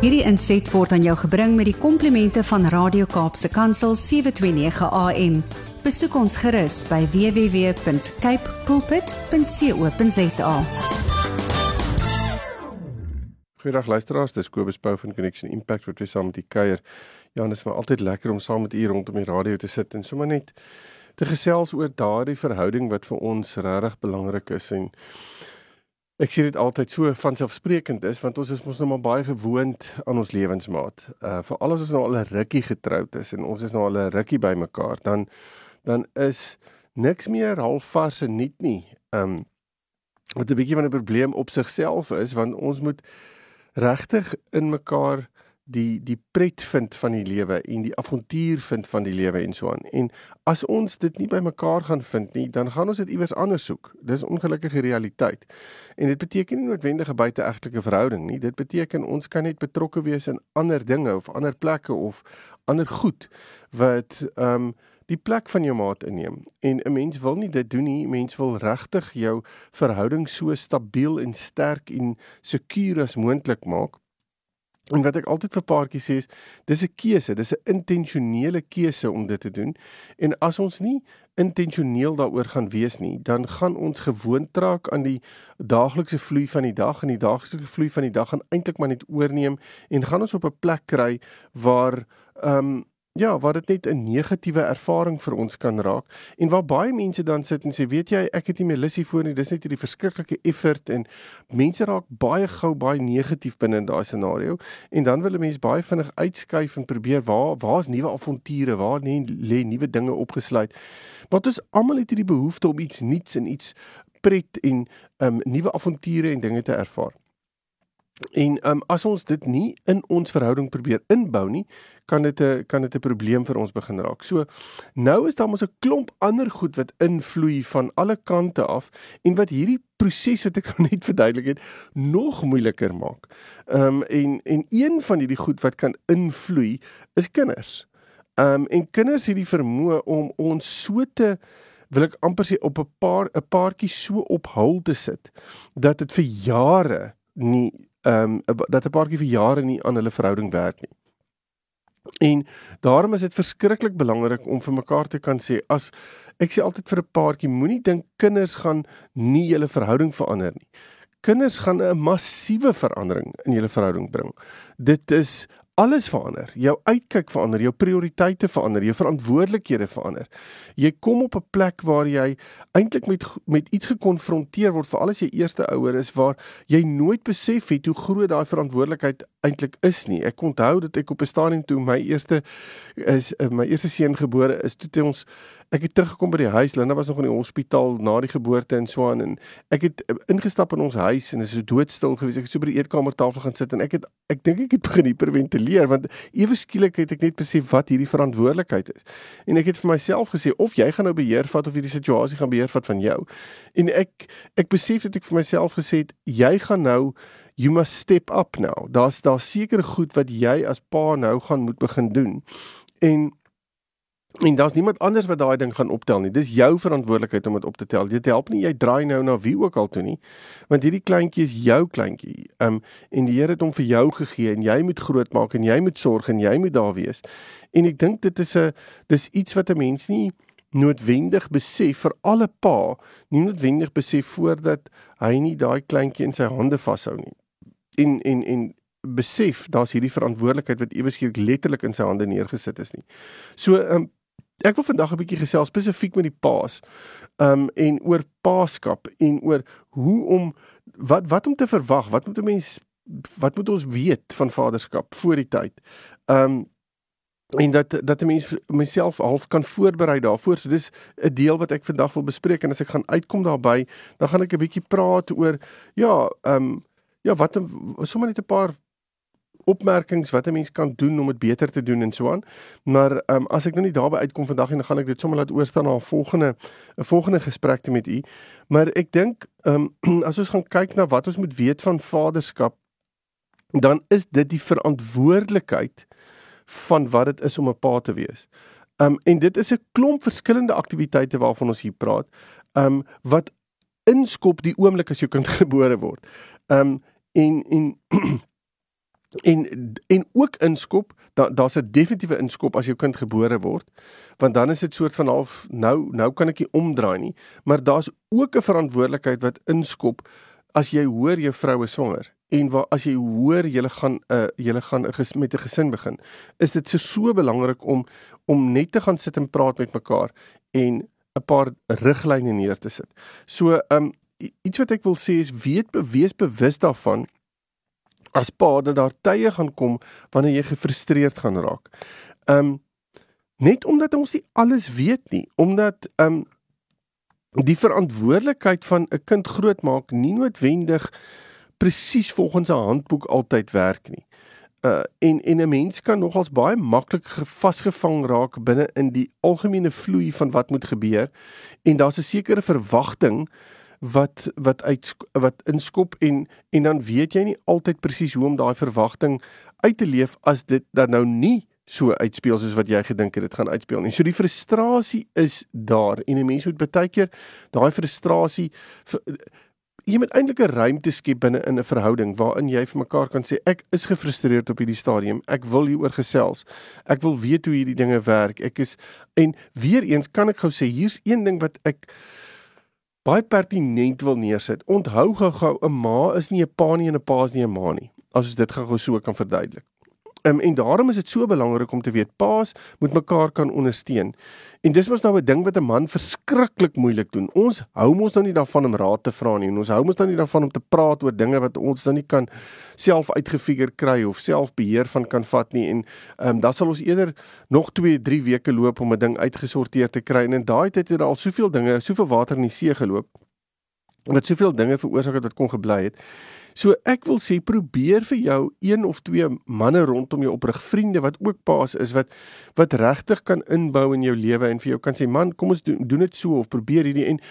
Hierdie inset word aan jou gebring met die komplimente van Radio Kaapse Kansel 729 AM. Besoek ons gerus by www.cape pulpit.co.za. Goeiedag luisteraars, dis Kobus Pau van Connection Impact wat weer saam met u kuier. Ja, dit is maar altyd lekker om saam met u rondom die radio te sit en sommer net te gesels oor daardie verhouding wat vir ons regtig belangrik is en ek sê dit altyd so van selfsprekend is want ons is mos nou maar baie gewoond aan ons lewensmaat. Uh veral as ons nou al 'n rukkie getroud is en ons is nou al 'n rukkie bymekaar, dan dan is niks meer halfvars en nuut nie. Um wat 'n bietjie van 'n probleem op sigself is want ons moet regtig in mekaar die die pret vind van die lewe en die avontuur vind van die lewe en so aan. En as ons dit nie by mekaar gaan vind nie, dan gaan ons dit iewers anders soek. Dis 'n ongelukkige realiteit. En dit beteken nie noodwendig 'n buiteegtelike verhouding nie. Dit beteken ons kan net betrokke wees in ander dinge of ander plekke of ander goed wat ehm um, die plek van jou maat inneem. En 'n mens wil nie dit doen nie. Mens wil regtig jou verhouding so stabiel en sterk en sekuur as moontlik maak. En wat ek altyd vir paartjies sê is, dis 'n keuse, dis 'n intentionele keuse om dit te doen. En as ons nie intentioneel daaroor gaan wees nie, dan gaan ons gewoond raak aan die daaglikse vloei van die dag en die daaglikse vloei van die dag gaan eintlik maar net oorneem en gaan ons op 'n plek kry waar ehm um, Ja, wat dit net 'n negatiewe ervaring vir ons kan raak en waar baie mense dan sit en sê, weet jy, ek het nie meer lusie voor nie, dis net hierdie verskriklike effort en mense raak baie gou baie negatief binne in daai scenario en dan wil 'n mens baie vinnig uitskuif en probeer waar waar's nuwe avonture, waar lê lê nuwe dinge opgesluit. Want ons almal het hierdie behoefte om iets nuuts en iets pret en um nuwe avonture en dinge te ervaar. En um as ons dit nie in ons verhouding probeer inbou nie, kan dit 'n kan dit 'n probleem vir ons begin raak. So nou is daar mos 'n klomp ander goed wat invloei van alle kante af en wat hierdie proses wat ek nou net verduidelik het nog moeiliker maak. Um en en een van hierdie goed wat kan invloei is kinders. Um en kinders het die vermoë om ons so te wil ek amper sê op 'n paar 'n paartjie so op hul te sit dat dit vir jare nie ehm um, dat 'n paartjie vir jare nie aan hulle verhouding werk nie. En daarom is dit verskriklik belangrik om vir mekaar te kan sê as ek sê altyd vir 'n paartjie moenie dink kinders gaan nie julle verhouding verander nie. Kinders gaan 'n massiewe verandering in julle verhouding bring. Dit is alles verander. Jou uitkyk verander, jou prioriteite verander, jou verantwoordelikhede verander. Jy kom op 'n plek waar jy eintlik met met iets gekonfronteer word, veral as jy eerste ouer is waar jy nooit besef het hoe groot daai verantwoordelikheid eintlik is nie. Ek onthou dat ek op 'n stadium toe my eerste is eh, my eerste seun gebore is, toe het ons ek het teruggekom by die huis. Linda was nog in die hospitaal na die geboorte en so aan en ek het eh, ingestap in ons huis en dit is so doodstil gewees. Ek het so by die eetkamertafel gaan sit en ek het ek dink ek het begin hiperventileer want ewe skielik het ek net besef wat hierdie verantwoordelikheid is. En ek het vir myself gesê of jy gaan nou beheer vat of hierdie situasie gaan beheer vat van jou. En ek ek besef dat ek vir myself gesê het jy gaan nou you must step up now. Daar's daar sekere goed wat jy as pa nou gaan moet begin doen. En En daar's niemand anders wat daai ding gaan optel nie. Dis jou verantwoordelikheid om dit op te tel. Dit help nie jy draai nou na wie ook al toe nie. Want hierdie kleintjie is jou kleintjie. Um en die Here het hom vir jou gegee en jy moet grootmaak en jy moet sorg en jy moet daar wees. En ek dink dit is 'n dis iets wat 'n mens nie noodwendig besef vir alle pa, nie noodwendig besef voordat hy nie daai kleintjie in sy hande vashou nie. En en en besef daar's hierdie verantwoordelikheid wat eweslik letterlik in sy hande neergesit is nie. So um Ek wil vandag 'n bietjie gesels spesifiek met die paas. Um en oor paaskap en oor hoe om wat wat om te verwag, wat moet 'n mens wat moet ons weet van vaderskap voor die tyd. Um en dat dat 'n mens myself half kan voorberei daarvoor. So dis 'n deel wat ek vandag wil bespreek en as ek gaan uitkom daarby, dan gaan ek 'n bietjie praat oor ja, um ja, wat sommer net 'n paar opmerkings wat 'n mens kan doen om dit beter te doen en so aan. Maar ehm um, as ek nou nie daarby uitkom vandag en dan gaan ek dit sommer laat oorstaan na 'n volgende 'n volgende gesprek met u. Maar ek dink ehm um, as ons gaan kyk na wat ons moet weet van vaderskap, dan is dit die verantwoordelikheid van wat dit is om 'n pa te wees. Ehm um, en dit is 'n klomp verskillende aktiwiteite waarvan ons hier praat. Ehm um, wat inskop die oomblik as jou kind gebore word. Ehm um, en en En en ook inskop, daar daar's 'n definitiewe inskop as jou kind gebore word, want dan is dit soort van half nou nou kan ek nie omdraai nie, maar daar's ook 'n verantwoordelikheid wat inskop as jy hoor jou vrou is swanger en waar as jy hoor jy gaan 'n uh, jy gaan ges, met 'n gesin begin, is dit so, so belangrik om om net te gaan sit en praat met mekaar en 'n paar riglyne neer te sit. So, um iets wat ek wil sê is weet bewees bewus daarvan as pa dat daar tye gaan kom wanneer jy gefrustreerd gaan raak. Um net omdat ons nie alles weet nie, omdat um die verantwoordelikheid van 'n kind grootmaak nie noodwendig presies volgens 'n handboek altyd werk nie. Uh en en 'n mens kan nogals baie maklik vasgevang raak binne in die algemene vloei van wat moet gebeur en daar's 'n sekere verwagting wat wat uit wat inskop en en dan weet jy nie altyd presies hoe om daai verwagting uit te leef as dit dan nou nie so uitspeel soos wat jy gedink het dit gaan uitspeel nie. So die frustrasie is daar en 'n mens moet baie keer daai frustrasie jy moet eintlik 'n ruimte skep binne in 'n verhouding waarin jy vir mekaar kan sê ek is gefrustreerd op hierdie stadium. Ek wil hieroor gesels. Ek wil weet hoe hierdie dinge werk. Ek is en weer eens kan ek gou sê hier's een ding wat ek baie pertinent wil neersit. Onthou gou-gou 'n ma is nie 'n pa nie en 'n pa is nie 'n ma nie. As ons dit gou-gou so kan verduidelik. Um, en daarom is dit so belangrik om te weet paas moet mekaar kan ondersteun. En dis mos nou 'n ding wat 'n man verskriklik moeilik doen. Ons hou mos nou nie daarvan om raad te vra nie. Ons hou mos nou nie daarvan om te praat oor dinge wat ons nou nie kan self uitgefigure kry of self beheer van kan vat nie. En ehm um, dan sal ons eerder nog 2, 3 weke loop om 'n ding uitgesorteer te kry. En in daai tyd het daar al soveel dinge, soveel water in die see geloop wat soveel dinge veroorsaak het wat kon gebly het. So ek wil sê probeer vir jou een of twee manne rondom jou oprig vriende wat ook paas is wat wat regtig kan inbou in jou lewe en vir jou kan sê man kom ons doen doen dit so of probeer hierdie en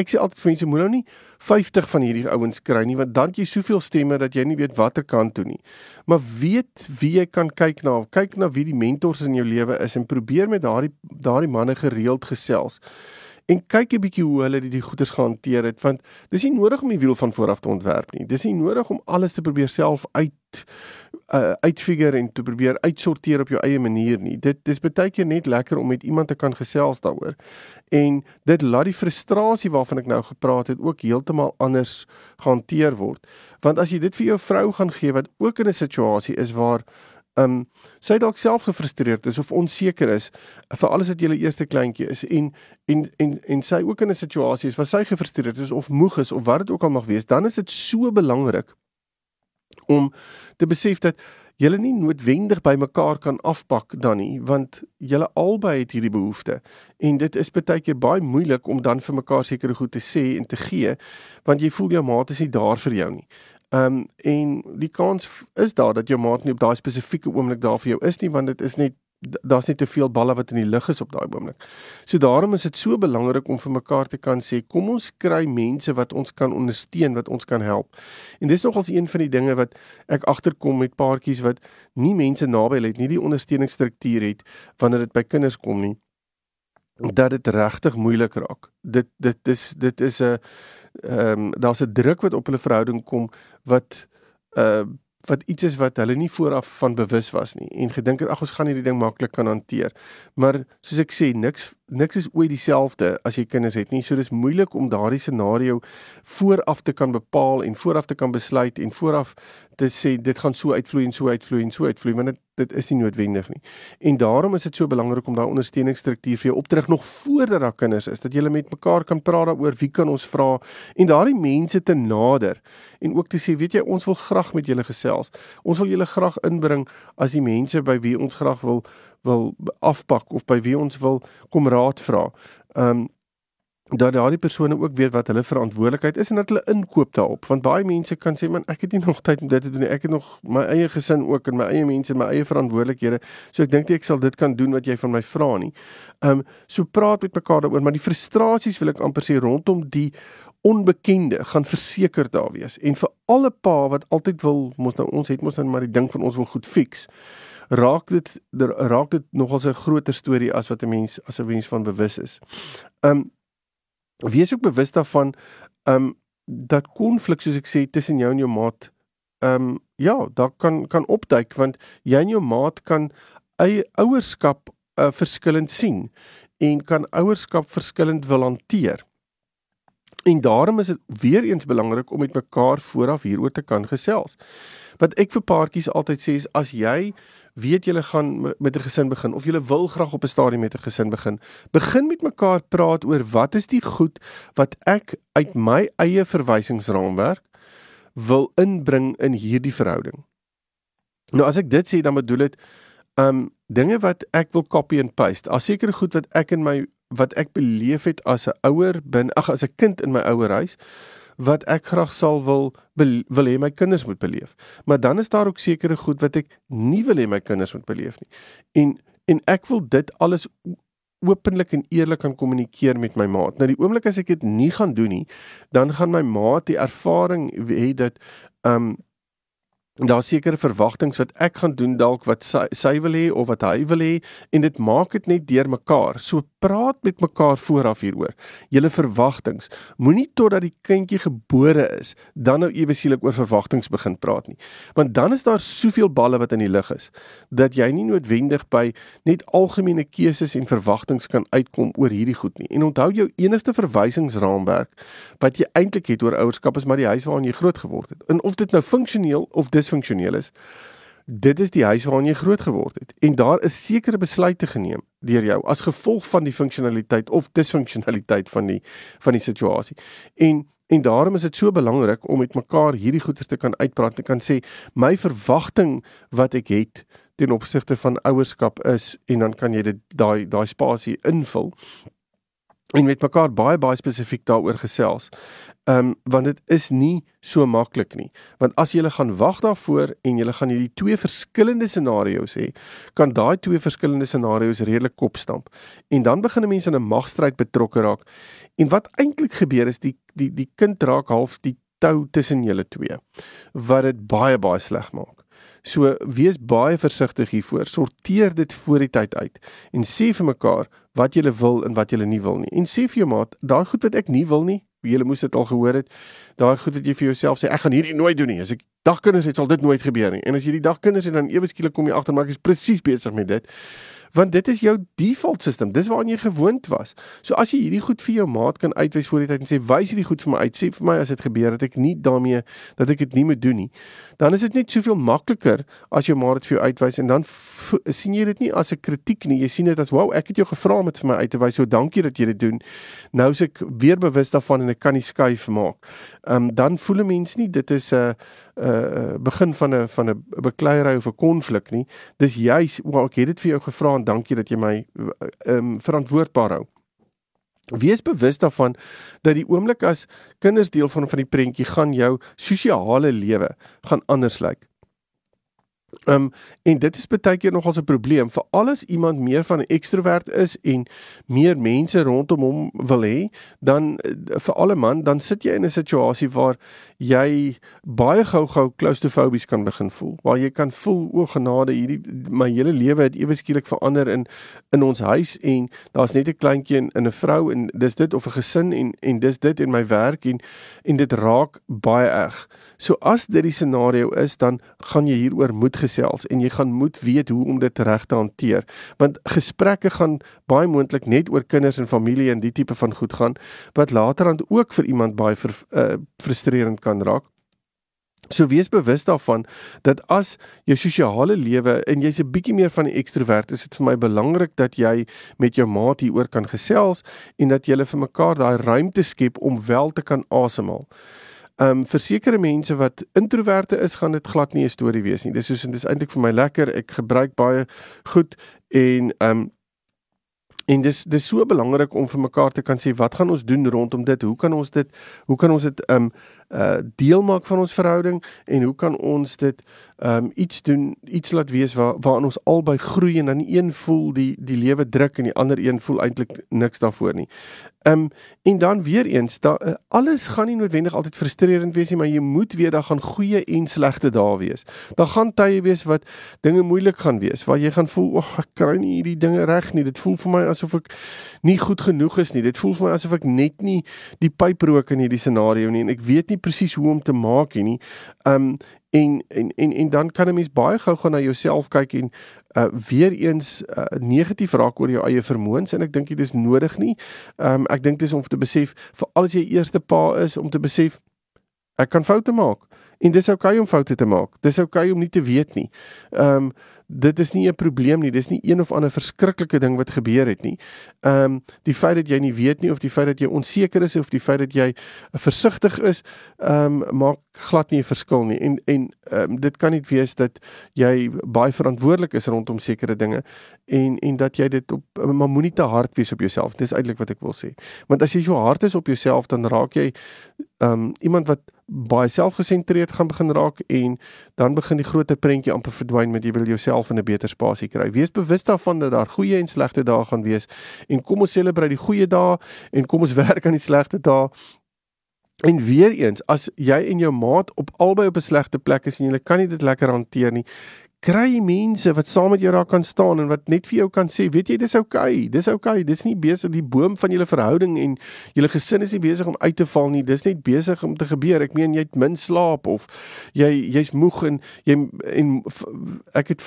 ek sê altyd vir mense moet nou nie 50 van hierdie ouens kry nie want dan jy soveel stemme dat jy nie weet watter kant toe nie. Maar weet wie jy kan kyk na, kyk na wie die mentors in jou lewe is en probeer met daardie daardie manne gereeld gesels en kyk 'n bietjie hoe hulle die, die goeders gehanteer het want dis nie nodig om die wiel van voor af te ontwerp nie. Dis nie nodig om alles te probeer self uit uh, uitfigure en te probeer uitsorteer op jou eie manier nie. Dit dis baie keer net lekker om met iemand te kan gesels daaroor. En dit laat die frustrasie waarvan ek nou gepraat het ook heeltemal anders gehanteer word. Want as jy dit vir jou vrou gaan gee wat ook in 'n situasie is waar um sy dalk self gefrustreerd is of onseker is vir alles wat julle eerste kleintjie is en en en en sy ook in 'n situasie is waar sy gefrustreerd is of moeg is of wat dit ook al mag wees, dan is dit so belangrik om te besef dat julle nie noodwendig by mekaar kan afpak dan nie want julle albei het hierdie behoefte en dit is baie keer baie moeilik om dan vir mekaar sekere goed te sê en te gee want jy voel jou maat is nie daar vir jou nie. Ehm um, en die kans is daar dat jou maat nie op daai spesifieke oomblik daar vir jou is nie want dit is net daar's net te veel balle wat in die lug is op daai oomblik. So daarom is dit so belangrik om vir mekaar te kan sê kom ons kry mense wat ons kan ondersteun, wat ons kan help. En dis nogals een van die dinge wat ek agterkom met paartjies wat nie mense naby hulle het nie, die ondersteuningsstruktuur het wanneer dit by kinders kom nie dat dit regtig moeilik raak. Dit dit is dit is 'n ehm um, daar's 'n druk wat op hulle verhouding kom wat uh wat iets is wat hulle nie vooraf van bewus was nie en gedink het ag ons gaan hierdie ding maklik kan hanteer. Maar soos ek sê, niks niks is ooit dieselfde as jy kinders het nie. So dis moeilik om daardie scenario vooraf te kan bepaal en vooraf te kan besluit en vooraf te sê dit gaan so uitvloei en so uitvloei en so uitvloei want dit dit is nie noodwendig nie. En daarom is dit so belangrik om daai ondersteuningsstruktuur vir jou op te rig nog voordat daar kinders is dat jy met mekaar kan praat daaroor wie kan ons vra en daardie mense te nader en ook te sê weet jy ons wil graag met julle gesels. Ons wil julle graag inbring as die mense by wie ons graag wil wil afpak of by wie ons wil kom raad vra. Um dat daardie persone ook weet wat hulle verantwoordelikheid is en dat hulle inkoop daarop want baie mense kan sê man ek het nie nog tyd om dit te doen nie ek het nog my eie gesin ook en my eie mense en my eie verantwoordelikhede so ek dink ek sal dit kan doen wat jy van my vra nie. Ehm um, so praat met mekaar daaroor maar die frustrasies wil ek amper sê rondom die onbekende gaan verseker daar wees en vir alle pa wat altyd wil mos nou ons het mos nou maar die ding van ons wil goed fix raak dit raak dit nogals 'n groter storie as wat 'n mens as 'n mens van bewus is. Ehm um, wees ook bewus daarvan um dat konflik soos ek sê tussen jou en jou maat ehm um, ja, daar kan kan opduik want jy en jou maat kan eie ouerskap uh, verskillend sien en kan ouerskap verskillend wil hanteer. En daarom is dit weer eens belangrik om met mekaar vooraf hieroor te kan gesels. Wat ek vir paartjies altyd sê is as jy weet jy gaan met 'n gesin begin of jy wil graag op 'n stadium met 'n gesin begin, begin met mekaar praat oor wat is die goed wat ek uit my eie verwysingsraamwerk wil inbring in hierdie verhouding. Nou as ek dit sê dan bedoel dit um dinge wat ek wil copy and paste. As sekere goed wat ek in my wat ek beleef het as 'n ouer bin ag as 'n kind in my ouerhuis wat ek graag sal wil wil hê my kinders moet beleef. Maar dan is daar ook sekere goed wat ek nie wil hê my kinders moet beleef nie. En en ek wil dit alles openlik en eerlik kan kommunikeer met my maat. Nou die oomblik as ek dit nie gaan doen nie, dan gaan my maat die ervaring hê dat ehm um, daar sekere verwagtinge wat ek gaan doen dalk wat sy, sy wil hê of wat hy wil hê en dit maak dit net deurmekaar. So praat met mekaar vooraf hieroor. Julle verwagtinge. Moenie totdat die kindjie gebore is dan nou ewe sielik oor verwagtinge begin praat nie. Want dan is daar soveel balle wat in die lug is dat jy nie noodwendig by net algemene keuses en verwagtinge kan uitkom oor hierdie goed nie. En onthou jou enigste verwysingsraamwerk wat jy eintlik het oor ouerskap is maar die huis waarin jy groot geword het. En of dit nou funksioneel of dis disfunksioneel is. Dit is die huis waarin jy groot geword het en daar is sekere besluite geneem deur jou as gevolg van die funksionaliteit of disfunksionaliteit van die van die situasie. En en daarom is dit so belangrik om met mekaar hierdie goeie te kan uitpraat en kan sê my verwagting wat ek het ten opsigte van ouerskap is en dan kan jy dit daai daai spasie invul en met mekaar baie baie spesifiek daaroor gesels. Ehm um, want dit is nie so maklik nie. Want as jy gaan wag daarvoor en jy gaan hierdie twee verskillende scenario's hê, kan daai twee verskillende scenario's redelik kopstamp. En dan begin mense in 'n magstryd betrokke raak. En wat eintlik gebeur is die die die kind raak half die tou tussen julle twee wat dit baie baie sleg maak. So wees baie versigtig hiervoor. Sorteer dit voor die tyd uit en sê vir mekaar wat jy wil en wat jy nie wil nie. En sê vir jou maat, daai goed wat ek nie wil nie, jy moes dit al gehoor het. Daai goed wat jy vir jouself sê, ek gaan hierdie nooit doen nie. As ek dagkinders het, sal dit nooit gebeur nie. En as jy die dagkinders het dan ewe skielik kom jy agter maar ek is presies besig met dit want dit is jou default system. Dis waaraan jy gewoond was. So as jy hierdie goed vir jou maat kan uitwys voor die tyd en sê wys hierdie goed vir my uit, sê vir my as dit gebeur dat ek nie daarmee dat ek dit nie moet doen nie, dan is dit net soveel makliker as jou maat dit vir jou uitwys en dan sien jy dit nie as 'n kritiek nie. Jy sien dit as wow, ek het jou gevra om dit vir my uit te wys. So dankie dat jy dit doen. Nou is ek weer bewus daarvan en ek kan nie skuif maak. Ehm um, dan voel 'n mens nie dit is 'n uh, uh begin van 'n van 'n bekleierery of 'n konflik nie. Dis juis, wow, ek het dit vir jou gevra en dankie dat jy my ehm um, verantwoordbaar hou. Wees bewus daarvan dat die oomblik as kinders deel van van die prentjie gaan jou sosiale lewe gaan anders lyk. Ehm um, en dit is baie keer nogals 'n probleem vir alles iemand meer van 'n ekstrovert is en meer mense rondom hom wil hê, dan eh, vir alle man, dan sit jy in 'n situasie waar jy baie gou-gou claustrofobies kan begin voel. Waar jy kan voel o genade, hierdie my hele lewe het ewe skielik verander in in ons huis en daar's net 'n kleintjie en 'n vrou en dis dit of 'n gesin en en dis dit in my werk en en dit raak baie erg. So as dit die scenario is, dan gaan jy hieroor moet gesels en jy gaan moet weet hoe om dit reg te hanteer. Want gesprekke gaan baie moontlik net oor kinders en familie en die tipe van goed gaan wat later dan ook vir iemand baie ver, uh, frustrerend kan raak. So wees bewus daarvan dat as jou sosiale lewe en jy's 'n bietjie meer van 'n ekstrovert, is dit vir my belangrik dat jy met jou maat hieroor kan gesels en dat julle vir mekaar daai ruimte skep om wel te kan asemhaal. Ehm um, vir sekere mense wat introverte is, gaan dit glad nie 'n storie wees nie. Dis soos en dis eintlik vir my lekker. Ek gebruik baie goed en ehm um, En dis dis so belangrik om vir mekaar te kan sê wat gaan ons doen rondom dit? Hoe kan ons dit hoe kan ons dit um uh deel maak van ons verhouding en hoe kan ons dit um iets doen, iets laat wees waar waarin ons albei groei en dan een voel die die lewe druk en die ander een voel eintlik niks daarvoor nie. Um en dan weer eens, da uh, alles gaan nie noodwendig altyd frustrerend wees nie, maar jy moet weet daar gaan goeie en slegte dae wees. Daar gaan tye wees wat dinge moeilik gaan wees, waar jy gaan voel, "Ag, oh, ek kry nie hierdie dinge reg nie. Dit voel vir my asof ek nie goed genoeg is nie. Dit voel vir my asof ek net nie die pyp rook in hierdie scenario nie en ek weet nie nie presies hoe om te maak nie. Um en en en en dan kan 'n mens baie gou gaan na jouself kyk en uh weer eens uh, negatief raak oor jou eie vermoëns en ek dink dit is nodig nie. Um ek dink dit is om te besef veral as jy eerste pa is om te besef ek kan foute maak en dis oukei okay om foute te maak. Dis oukei okay om nie te weet nie. Um dit is nie 'n probleem nie. Dis nie een of ander verskriklike ding wat gebeur het nie. Ehm um, die feit dat jy nie weet nie of die feit dat jy onseker is of die feit dat jy versigtig is, ehm um, maak glad nie 'n verskil nie. En en ehm um, dit kan nie wees dat jy baie verantwoordelik is rondom sekere dinge en en dat jy dit op maar moenie te hard wees op jouself. Dis eintlik wat ek wil sê. Want as jy so hard is op jouself, dan raak jy ehm um, iemand wat baie selfgesentreerd gaan begin raak en dan begin die groter prentjie amper verdwyn met jy wil jouself in 'n beter spasie kry. Wees bewus daarvan dat daar goeie en slegte dae gaan wees en kom ons selebreit die goeie dae en kom ons werk aan die slegte dae. En weer eens, as jy en jou maat op albei op 'n slegte plek is en julle kan nie dit lekker hanteer nie, kry mense wat saam met jou daar kan staan en wat net vir jou kan sê, weet jy, dis oukei, okay, dis oukei, okay, dis nie besig die boom van julle verhouding en julle gesin is nie besig om uit te val nie, dis net besig om te gebeur. Ek meen jy het min slaap of jy jy's moeg en jy en ek het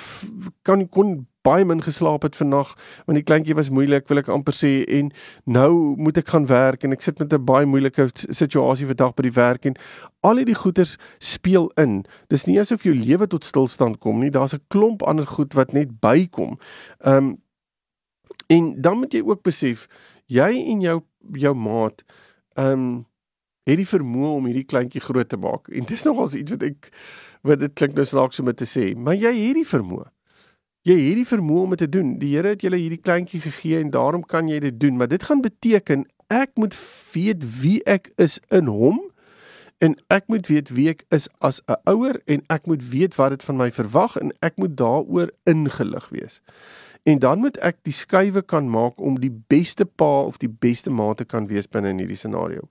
kan kon baie min geslaap het vannag want die kleintjie was moeilik wil ek amper sê en nou moet ek gaan werk en ek sit met 'n baie moeilike situasie vandag by die werk en al hierdie goeters speel in. Dis nie asof jou lewe tot stilstand kom nie daar's 'n klomp ander goed wat net bykom. Um, en dan moet jy ook besef jy en jou jou maat um, het die vermoë om hierdie kleintjie groot te maak. En dis nogals iets wat ek wat dit klink nou snaaks om te sê maar jy het die vermoë Jy het hierdie vermoë om dit te doen. Die Here het julle hierdie kleintjie gegee en daarom kan jy dit doen, maar dit gaan beteken ek moet weet wie ek is in hom en ek moet weet wie ek is as 'n ouer en ek moet weet wat dit van my verwag en ek moet daaroor ingelig wees. En dan moet ek die skuwe kan maak om die beste pa of die beste ma te kan wees binne in hierdie scenario.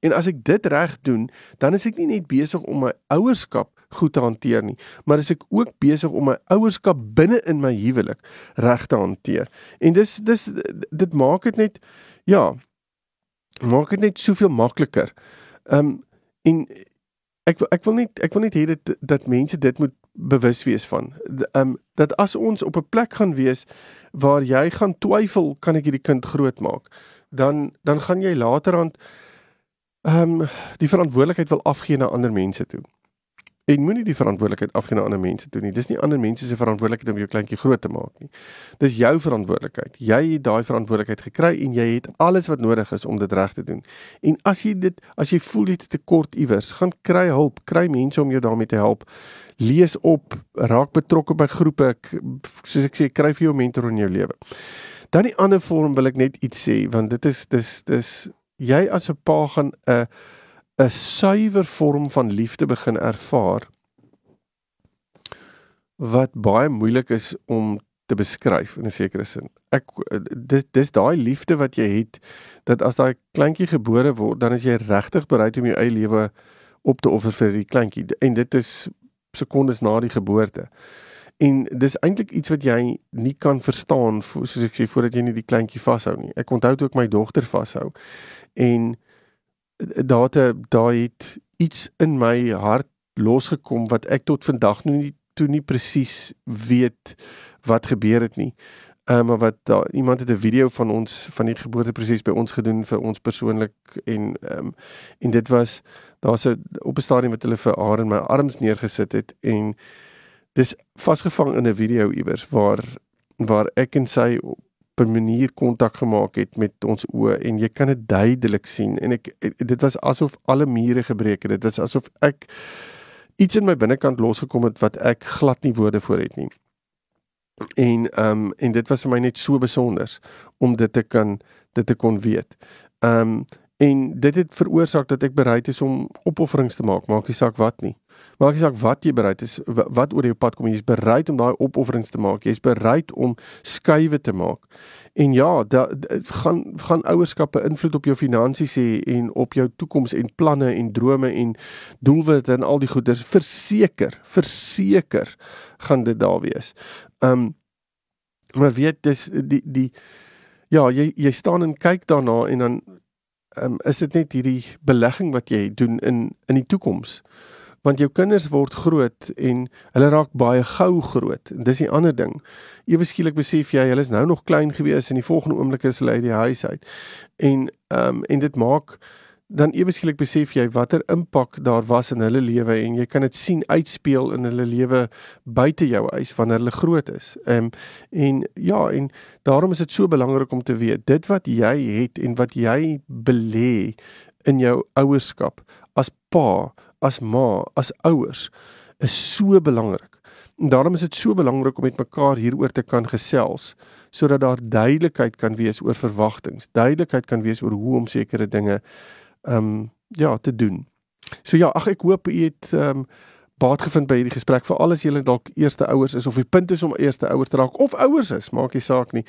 En as ek dit reg doen, dan is ek nie net besig om my ouerskap goed te hanteer nie, maar as ek ook besig om my ouerskap binne in my huwelik reg te hanteer. En dis dis dit maak dit net ja, maak dit net soveel makliker. Ehm um, en ek ek wil net ek wil net hê dit dat mense dit moet bewus wees van. Ehm um, dat as ons op 'n plek gaan wees waar jy gaan twyfel kan ek hierdie kind grootmaak, dan dan gaan jy later aan ehm um, die verantwoordelikheid wil afgee na ander mense toe. En moenie die verantwoordelikheid afgee na ander mense toe nie. Dis nie ander mense se verantwoordelikheid om jou kleintjie groot te maak nie. Dis jou verantwoordelikheid. Jy het daai verantwoordelikheid gekry en jy het alles wat nodig is om dit reg te doen. En as jy dit as jy voel jy het tekort iewers, gaan kry hulp, kry mense om jou daarmee te help. Lees op, raak betrokke by groepe. Soos ek sê, kry vir jou mentor in jou lewe. Dan die ander vorm wil ek net iets sê want dit is dis dis jy as 'n pa gaan 'n uh, 'n suiwer vorm van liefde begin ervaar wat baie moeilik is om te beskryf in 'n sekere sin. Ek dis dis daai liefde wat jy het dat as daai kleintjie gebore word, dan is jy regtig bereid om jou eie lewe op te offer vir die kleintjie en dit is sekondes na die geboorte. En dis eintlik iets wat jy nie kan verstaan soos ek sê voordat jy nie die kleintjie vashou nie. Ek onthou toe ek my dogter vashou en daar te daar het iets in my hart losgekom wat ek tot vandag nog nie toe nie presies weet wat gebeur het nie. Ehm um, maar wat daar iemand het 'n video van ons van die geboorteproses by ons gedoen vir ons persoonlik en ehm um, en dit was daar's 'n op 'n stadium wat hulle vir haar in my arms neergesit het en dis vasgevang in 'n video iewers waar waar ek en sy 'n manier kontak gemaak het met ons oë en jy kan dit duidelik sien en ek dit was asof alle mure gebreek het. Dit was asof ek iets in my binnekant losgekom het wat ek glad nie woorde vir het nie. En ehm um, en dit was vir my net so besonder om dit te kan dit te kon weet. Ehm um, en dit het veroorsaak dat ek bereid is om opofferings te maak, maak nie saak wat nie. Maak nie saak wat jy bereid is wat oor jou pad kom, jy is bereid om daai opofferings te maak. Jy is bereid om skuwe te maak. En ja, da gaan gaan ouerskap beïnvloed op jou finansies hê en op jou toekoms en planne en drome en doelwitte en al die goeders. Verseker, verseker gaan dit daar wees. Um maar weet dis die die ja, jy jy staan en kyk daarna en dan um, is dit net hierdie belegging wat jy doen in in die toekoms want jou kinders word groot en hulle raak baie gou groot. En dis die ander ding. Ewe skielik besef jy hulle is nou nog klein gewees en die volgende oomblik is hulle uit die huis uit. En ehm um, en dit maak dan ewe skielik besef jy watter impak daar was in hulle lewe en jy kan dit sien uitspeel in hulle lewe buite jou huis wanneer hulle groot is. Ehm um, en ja, en daarom is dit so belangrik om te weet dit wat jy het en wat jy belê in jou ouerskap as pa as ma, as ouers is so belangrik. En daarom is dit so belangrik om met mekaar hieroor te kan gesels sodat daar duidelikheid kan wees oor verwagtinge, duidelikheid kan wees oor hoe om sekere dinge ehm um, ja, te doen. So ja, ag ek hoop u het ehm um, baat gevind by hierdie gesprek vir al as julle dalk eerste ouers is of die punt is om eerste ouers te raak of ouers is, maak nie saak nie.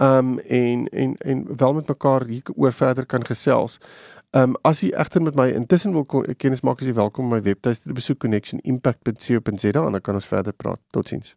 Ehm um, en en en wel met mekaar hieroor verder kan gesels. Ehm um, as jy egter met my intussen wil kennis maak, is jy welkom om my webtuiste te besoek connectionimpact.co.za en dan kan ons verder praat. Totsiens.